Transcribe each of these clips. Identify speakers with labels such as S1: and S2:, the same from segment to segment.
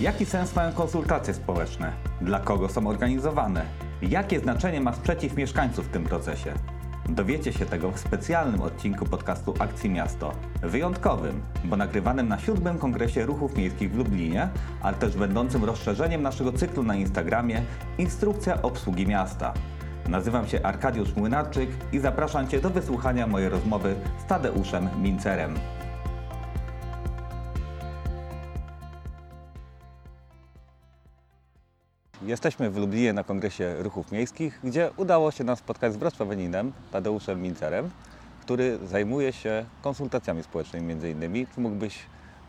S1: Jaki sens mają konsultacje społeczne? Dla kogo są organizowane? Jakie znaczenie ma sprzeciw mieszkańców w tym procesie? Dowiecie się tego w specjalnym odcinku podcastu Akcji Miasto. Wyjątkowym, bo nagrywanym na siódmym kongresie ruchów miejskich w Lublinie, ale też będącym rozszerzeniem naszego cyklu na Instagramie Instrukcja obsługi miasta. Nazywam się Arkadiusz Młynarczyk i zapraszam Cię do wysłuchania mojej rozmowy z Tadeuszem Mincerem. Jesteśmy w Lublinie na Kongresie Ruchów Miejskich, gdzie udało się nam spotkać z Wrocławianinem Tadeuszem Mincerem, który zajmuje się konsultacjami społecznymi między innymi. Czy mógłbyś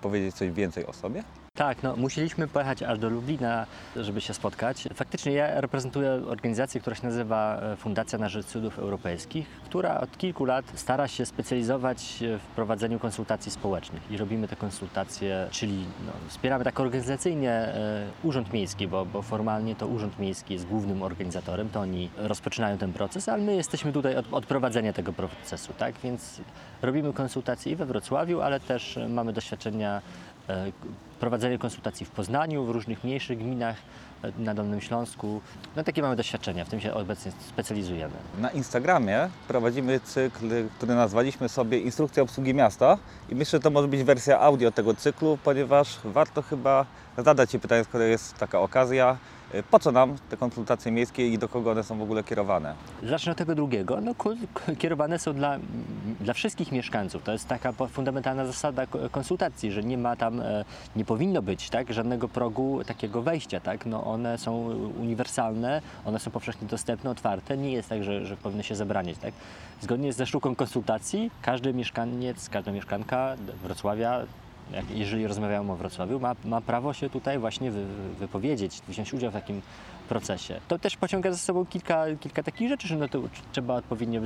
S1: powiedzieć coś więcej o sobie?
S2: Tak, no musieliśmy pojechać aż do Lublina, żeby się spotkać. Faktycznie ja reprezentuję organizację, która się nazywa e, Fundacja na Rzecz Cudów Europejskich, która od kilku lat stara się specjalizować w prowadzeniu konsultacji społecznych i robimy te konsultacje, czyli no, wspieramy tak organizacyjnie e, Urząd Miejski, bo, bo formalnie to Urząd Miejski jest głównym organizatorem, to oni rozpoczynają ten proces, ale my jesteśmy tutaj od, od prowadzenia tego procesu, tak? Więc robimy konsultacje i we Wrocławiu, ale też mamy doświadczenia e, prowadzenie konsultacji w Poznaniu, w różnych mniejszych gminach. e, na Dolnym Śląsku. No takie mamy doświadczenia, w tym się obecnie specjalizujemy.
S1: Na Instagramie prowadzimy cykl, który nazwaliśmy sobie Instrukcja obsługi miasta i myślę, że to może być wersja audio tego cyklu, ponieważ warto chyba zadać Ci pytanie, skoro jest taka okazja, y, po co nam te konsultacje miejskie i do kogo one są w ogóle kierowane?
S2: Zacznę od tego drugiego. No, kierowane są dla, dla wszystkich mieszkańców. To jest taka fundamentalna zasada ko- konsultacji, że nie ma tam, e, nie powinno być tak, żadnego progu takiego wejścia. Tak? No, one są uniwersalne, one są powszechnie dostępne, otwarte. Nie jest tak, że, że powinny się zabraniać. Tak? Zgodnie ze sztuką konsultacji, każdy mieszkaniec, każda mieszkanka Wrocławia jeżeli rozmawiamy o Wrocławiu, ma, ma prawo się tutaj właśnie wy, wypowiedzieć, wziąć udział w takim procesie. To też pociąga za sobą kilka, kilka takich rzeczy, że no to trzeba odpowiednio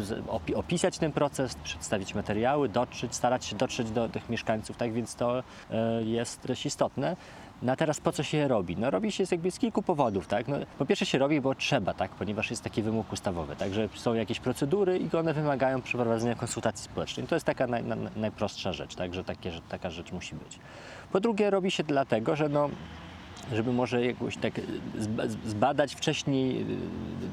S2: opisać ten proces, przedstawić materiały, dotrzeć, starać się dotrzeć do tych mieszkańców, tak więc to e, jest dość istotne. No teraz po co się robi? No robi się z jakby z kilku powodów, tak? No, po pierwsze się robi, bo trzeba, tak? Ponieważ jest taki wymóg ustawowy, także są jakieś procedury i one wymagają przeprowadzenia konsultacji społecznej. To jest taka naj, na, najprostsza rzecz, tak? Że, takie, że taka rzecz musi być. Po drugie robi się dlatego, że no, żeby może jakoś tak zba- zbadać wcześniej,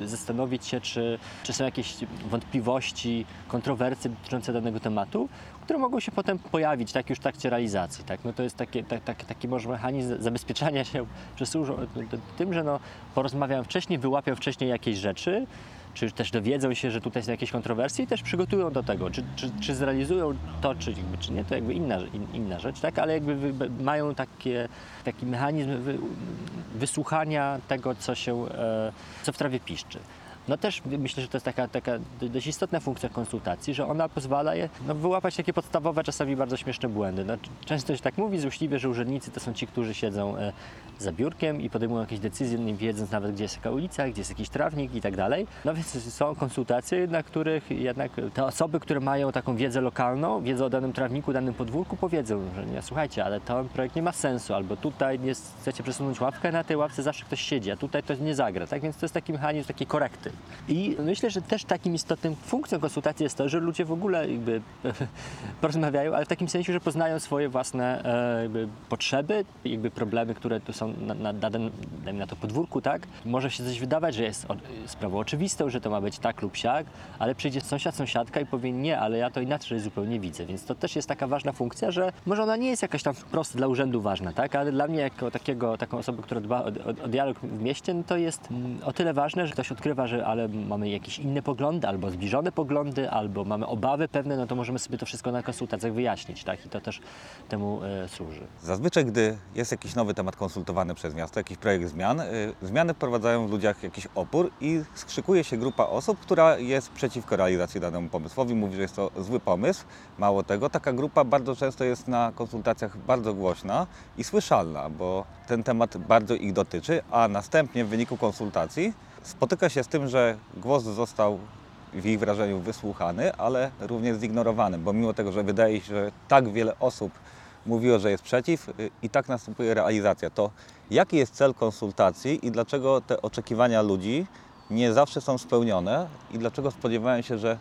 S2: y, zastanowić się, czy, czy są jakieś wątpliwości, kontrowersje dotyczące danego tematu, które mogą się potem pojawić tak już w trakcie realizacji. Tak? No to jest takie, tak, tak, taki może mechanizm zabezpieczania się przysłużą tym, że no, porozmawiam wcześniej, wyłapią wcześniej jakieś rzeczy, czy też dowiedzą się, że tutaj są jakieś kontrowersje i też przygotują do tego, czy, czy, czy zrealizują to, czy, jakby, czy nie, to jakby inna, in, inna rzecz, tak? ale jakby mają takie, taki mechanizm wy, wysłuchania tego, co się, e, co w trawie piszczy. No też myślę, że to jest taka, taka dość istotna funkcja konsultacji, że ona pozwala je no, wyłapać takie podstawowe, czasami bardzo śmieszne błędy. No, często się tak mówi złośliwie, że urzędnicy to są ci, którzy siedzą e, za biurkiem i podejmują jakieś decyzje, nie wiedząc nawet, gdzie jest jaka ulica, gdzie jest jakiś trawnik i tak dalej. No więc są konsultacje, na których jednak te osoby, które mają taką wiedzę lokalną, wiedzę o danym trawniku, danym podwórku, powiedzą, że nie, słuchajcie, ale ten projekt nie ma sensu, albo tutaj jest, chcecie przesunąć ławkę, na tej ławce zawsze ktoś siedzi, a tutaj to nie zagra, tak? Więc to jest taki mechanizm takiej korekty. I myślę, że też takim istotnym funkcją konsultacji jest to, że ludzie w ogóle jakby porozmawiają, ale w takim sensie, że poznają swoje własne e, jakby potrzeby, jakby problemy, które tu są na, na, na, na to podwórku, tak? Może się coś wydawać, że jest sprawą oczywistą, że to ma być tak lub siak, ale przyjdzie sąsiad, sąsiadka i powie nie, ale ja to inaczej zupełnie widzę, więc to też jest taka ważna funkcja, że może ona nie jest jakaś tam wprost dla urzędu ważna, tak? Ale dla mnie jako takiego, taką osobę, która dba o, o, o dialog w mieście, no to jest mm, o tyle ważne, że ktoś odkrywa, że ale mamy jakieś inne poglądy, albo zbliżone poglądy, albo mamy obawy pewne, no to możemy sobie to wszystko na konsultacjach wyjaśnić, tak? I to też temu e, służy.
S1: Zazwyczaj, gdy jest jakiś nowy temat konsultowany przez miasto, jakiś projekt zmian, y, zmiany wprowadzają w ludziach jakiś opór i skrzykuje się grupa osób, która jest przeciwko realizacji danemu pomysłowi, mówi, że jest to zły pomysł. Mało tego, taka grupa bardzo często jest na konsultacjach bardzo głośna i słyszalna, bo ten temat bardzo ich dotyczy, a następnie w wyniku konsultacji spotyka się z tym, że głos został w ich wrażeniu wysłuchany, ale również zignorowany, bo mimo tego, że wydaje się, że tak wiele osób mówiło, że jest przeciw y, i tak następuje realizacja. To jaki jest cel konsultacji i dlaczego te oczekiwania ludzi nie zawsze są spełnione i dlaczego spodziewają się, że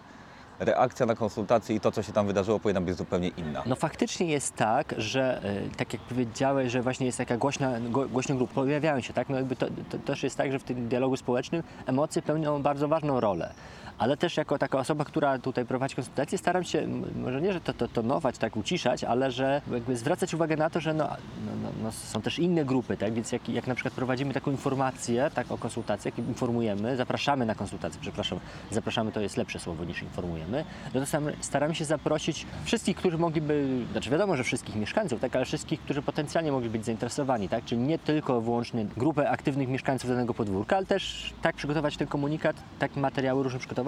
S1: reakcja na konsultacje i to, co się tam wydarzyło, powinna być zupełnie inna.
S2: No faktycznie jest tak, że e, tak jak powiedziałeś, że właśnie jest taka głośna, go- grupa, pojawiają się, tak? No jakby to, to też jest tak, że w tym dialogu społecznym emocje pełnią bardzo ważną rolę. Ale też jako taka osoba, która tutaj prowadzi konsultacje, staram się, może nie, że to, to tonować, tak uciszać, ale że jakby zwracać uwagę na to, że no, no, no, no są też inne grupy, tak? Więc jak, jak na przykład prowadzimy taką informację, tak o konsultacjach, informujemy, zapraszamy na konsultacje, przepraszam, zapraszamy to jest lepsze słowo niż informujemy, no to staramy się zaprosić wszystkich, którzy mogliby, znaczy wiadomo, że wszystkich mieszkańców, tak, ale wszystkich, którzy potencjalnie mogli być zainteresowani, tak? Czyli nie tylko wyłącznie grupę aktywnych mieszkańców danego podwórka, ale też tak przygotować ten komunikat, tak materiały różne przygotować,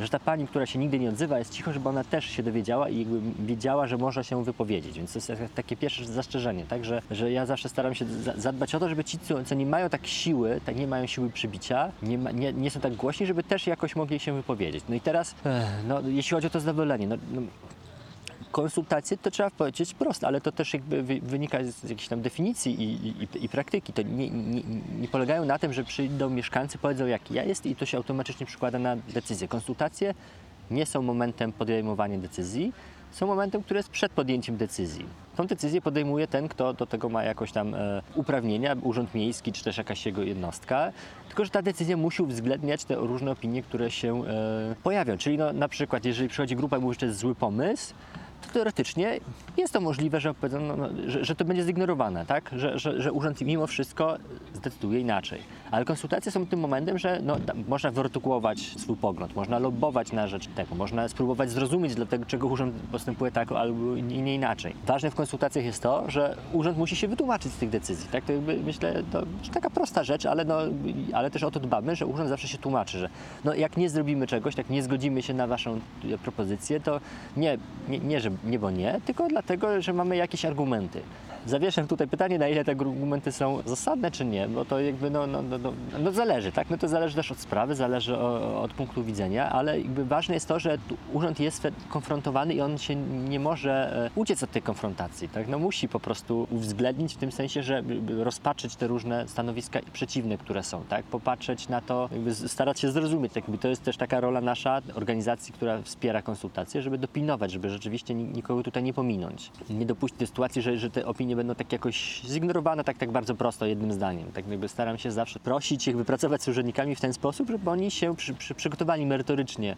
S2: że ta pani, która się nigdy nie odzywa, jest cicho, żeby ona też się dowiedziała i jakby wiedziała, że można się wypowiedzieć. Więc to jest tak- takie pierwsze zastrzeżenie, tak? Że, że ja zawsze staram się za- zadbać o to, żeby ci, co, nie mają tak siły, tak nie mają siły przybicia, nie, ma, nie, nie są tak głośni, żeby też jakoś mogli się wypowiedzieć. No i teraz, no, jeśli chodzi o to zadowolenie, no, no, konsultacje to trzeba powiedzieć prosto, ale to też jakby wy- wynika z jakiejś tam definicji i, i, i praktyki. To nie, nie, nie polegają na tym, że przyjdą mieszkańcy, powiedzą jaki ja jest i to się automatycznie przekłada na decyzję. Konsultacje nie są momentem podejmowania decyzji, są momentem, który jest przed podjęciem decyzji. Tą decyzję podejmuje ten, kto do tego ma jakoś tam e, uprawnienia, urząd miejski czy też jakaś jego jednostka, tylko że ta decyzja musi uwzględniać te różne opinie, które się e, pojawią. Czyli no, na przykład, jeżeli przychodzi grupa i mówi, że to jest zły pomysł, teoretycznie jest to możliwe, że, no, no, że, że to będzie zignorowane, tak? że, że, że urząd mimo wszystko zdecyduje inaczej. Ale konsultacje są tym momentem, że no, można wyartykułować swój pogląd, można lobbować na rzecz tego, można spróbować zrozumieć, dlaczego urząd postępuje tak albo nie, inaczej. Ważne w konsultacjach jest to, że urząd musi się wytłumaczyć z tych decyzji. Tak? To jakby, myślę, to taka prosta rzecz, ale, no, ale też o to dbamy, że urząd zawsze się tłumaczy, że no, jak nie zrobimy czegoś, tak nie zgodzimy się na waszą e, propozycję, to nie, nie, nie, że nie, bo nie, tylko dlatego, że mamy jakieś argumenty. Zawieszę tutaj pytanie, na ile te argumenty są zasadne, czy nie, bo to jakby no, no, no, no, no zależy, tak? No to zależy też od sprawy, zależy o, od punktu widzenia, ale jakby ważne jest to, że urząd jest konfrontowany i on się nie może e, uciec od tej konfrontacji, tak? No musi po prostu uwzględnić w tym sensie, że rozpatrzeć te różne stanowiska przeciwne, które są, tak? Popatrzeć na to, starać się zrozumieć, tak? Jakby to jest też taka rola nasza, organizacji, która wspiera konsultacje, żeby dopilnować, żeby rzeczywiście ni- nikogo tutaj nie pominąć. Nie dopuścić do sytuacji, że, że te opinie będą tak jakoś zignorowane tak, tak bardzo prosto jednym zdaniem. Tak jakby staram się zawsze prosić, jakby pracować z urzędnikami w ten sposób, żeby oni się przy, przy, przygotowali merytorycznie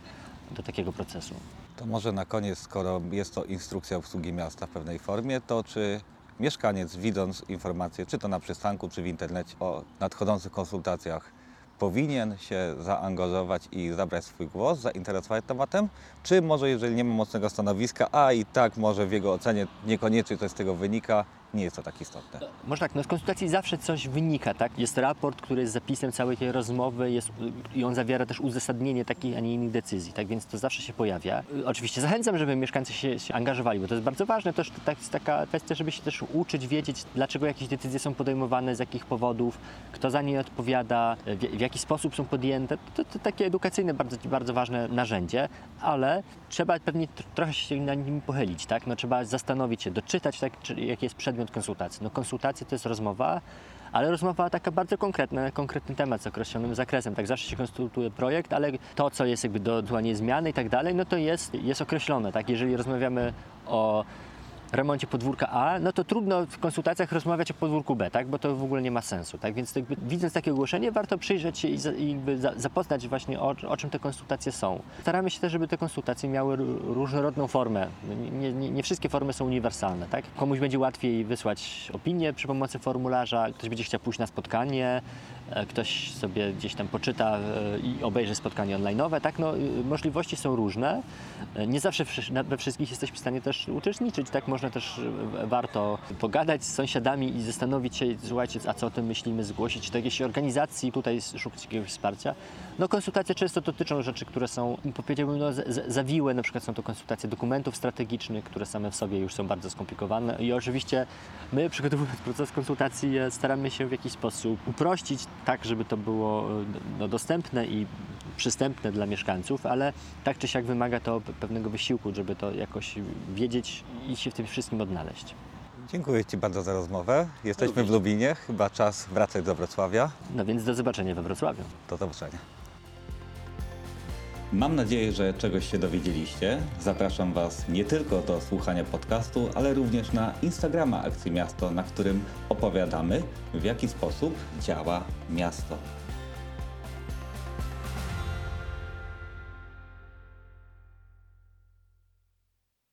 S2: do takiego procesu.
S1: To może na koniec, skoro jest to instrukcja obsługi miasta w pewnej formie, to czy mieszkaniec, widząc informacje, czy to na przystanku, czy w internecie o nadchodzących konsultacjach, powinien się zaangażować i zabrać swój głos, zainteresować tematem, czy może jeżeli nie ma mocnego stanowiska, a i tak może w jego ocenie niekoniecznie coś z tego wynika, nie jest to tak istotne.
S2: Może tak, no z konsultacji zawsze coś wynika, tak? Jest raport, który jest zapisem całej tej rozmowy jest, i on zawiera też uzasadnienie takich, a nie innych decyzji, tak? Więc to zawsze się pojawia. Oczywiście zachęcam, żeby mieszkańcy się, się angażowali, bo to jest bardzo ważne. Też tak, taka kwestia, żeby się też uczyć, wiedzieć, dlaczego jakieś decyzje są podejmowane, z jakich powodów, kto za nie odpowiada, w, w jaki sposób są podjęte. To, to takie edukacyjne, bardzo, bardzo ważne narzędzie, ale trzeba pewnie tr- trochę się nad nim pochylić, tak? No, trzeba zastanowić się, doczytać, tak, czy, jaki jest przedmiot konsultacji. No konsultacje to jest rozmowa, ale rozmowa taka bardzo konkretna, konkretny temat z określonym zakresem. Tak zawsze się konsultuje projekt, ale to, co jest jakby do ewentualnie zmiany i tak dalej, no to jest, jest określone, tak? Jeżeli rozmawiamy o remoncie podwórka A, no to trudno w konsultacjach rozmawiać o podwórku B, tak? bo to w ogóle nie ma sensu. Tak? Więc jakby, widząc takie ogłoszenie, warto przyjrzeć się i, za, i za, zapoznać właśnie o, o czym te konsultacje są. Staramy się też, żeby te konsultacje miały ró- różnorodną formę. Nie, nie, nie wszystkie formy są uniwersalne. Tak? Komuś będzie łatwiej wysłać opinię przy pomocy formularza, ktoś będzie chciał pójść na spotkanie, ktoś sobie gdzieś tam poczyta e, i obejrzy spotkanie online'owe. Tak? No, y, możliwości są różne. E, Nie zawsze we wszystkich jesteśmy w stanie też uczestniczyć, tak można też e, warto pogadać z sąsiadami i zastanowić się, słuchajcie, a co o tym myślimy, zgłosić do jakiejś organizacji, tutaj szukać jakiegoś wsparcia. No konsultacje często dotyczą rzeczy, które są, powiedziałbym, no, zawiłe, na przykład są to konsultacje dokumentów strategicznych, które same w sobie już są bardzo skomplikowane i oczywiście my przygotowując proces konsultacji e, staramy się w jakiś sposób uprościć tak, żeby to było e, no, dostępne i przystępne dla mieszkańców, ale tak czy siak wymaga to pe- pewnego wysiłku, żeby to jakoś wiedzieć i się w tym wszystkim odnaleźć.
S1: Dziękuję Ci bardzo za rozmowę. Jesteśmy w Lubinie, chyba czas wracać do Wrocławia.
S2: No więc do zobaczenia we Wrocławiu.
S1: Do zobaczenia. Mam nadzieję, że czegoś się dowiedzieliście. Zapraszam Was nie tylko do słuchania podcastu, ale również na Instagrama Akcji Miasto, na którym opowiadamy, w jaki sposób działa miasto.